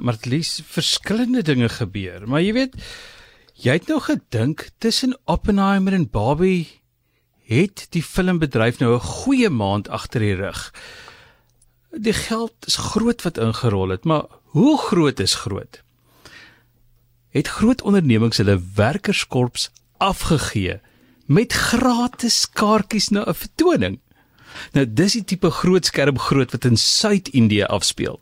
Martlies verskillende dinge gebeur, maar jy weet jy het nou gedink tussen Oppenheimer en Barbie het die filmbedryf nou 'n goeie maand agter die rug. Die geld is groot wat ingerol het, maar hoe groot is groot? Het groot ondernemings hulle werkerskorps afgegee met gratis kaartjies na 'n vertoning? Nou dis die tipe groot skerm groot wat in Suid-Indië afspeel.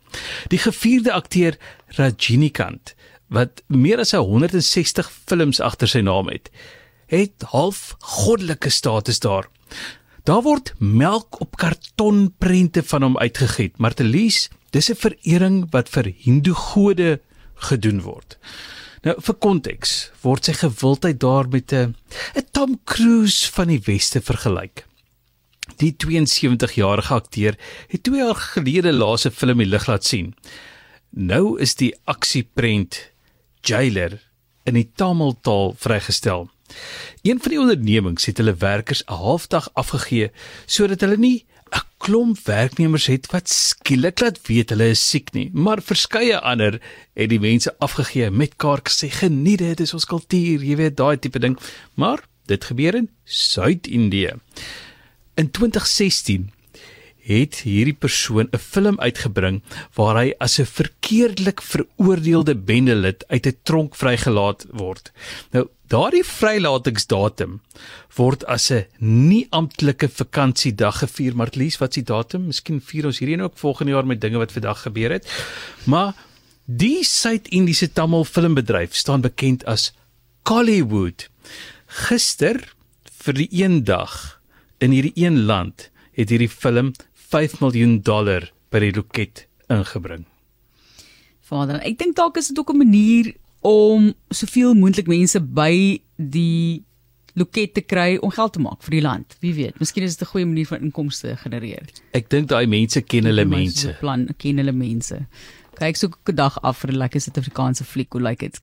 Die gevierde akteur Rajinikanth wat meer as 160 films agter sy naam het, het half goddelike status daar. Daar word melk op kartonprente van hom uitgegiet, maar Telies, dis 'n verering wat vir Hindoe gode gedoen word. Nou vir konteks word sy gewildheid daar met 'n 'n Tom Cruise van die weste vergelyk. Die 72-jarige akteur het 2 jaar gelede laaste film die lig laat sien. Nou is die aksieprent Jailer in die Tamil taal vrygestel. Een van die ondernemings het hulle werkers 'n halfdag afgegee sodat hulle nie 'n klomp werknemers het wat skielik laat weet hulle is siek nie, maar verskeie ander het die mense afgegee met kaartjies sê geniet dit is ons kultuur, jy weet daai tipe ding. Maar dit gebeur in Suid-Indië. In 2016 het hierdie persoon 'n film uitgebring waar hy as 'n verkeerdelik veroordeelde bendelid uit 'n tronk vrygelaat word. Nou, daardie vrylatingsdatum word as 'n nie amptelike vakansiedag gevier, maar lees wat s'ie datum? Miskien vier ons hierdie ook volgende jaar met dinge wat vandag gebeur het. Maar die Suid-Indiese Tamil filmbedryf staan bekend as Kollywood. Gister vir die een dag in hierdie een land het hierdie film 5 miljoen dollar by die loket ingebring. Vader, ek dink dalk is dit ook 'n manier om soveel moontlik mense by die loket te kry om geld te maak vir die land. Wie weet, miskien is dit 'n goeie manier van inkomste genereer. Ek dink daai mense ken hulle mense. Plan ken hulle mense. Kyk so 'n dag af vir 'n lekker Suid-Afrikaanse fliek, hoe lyk like dit?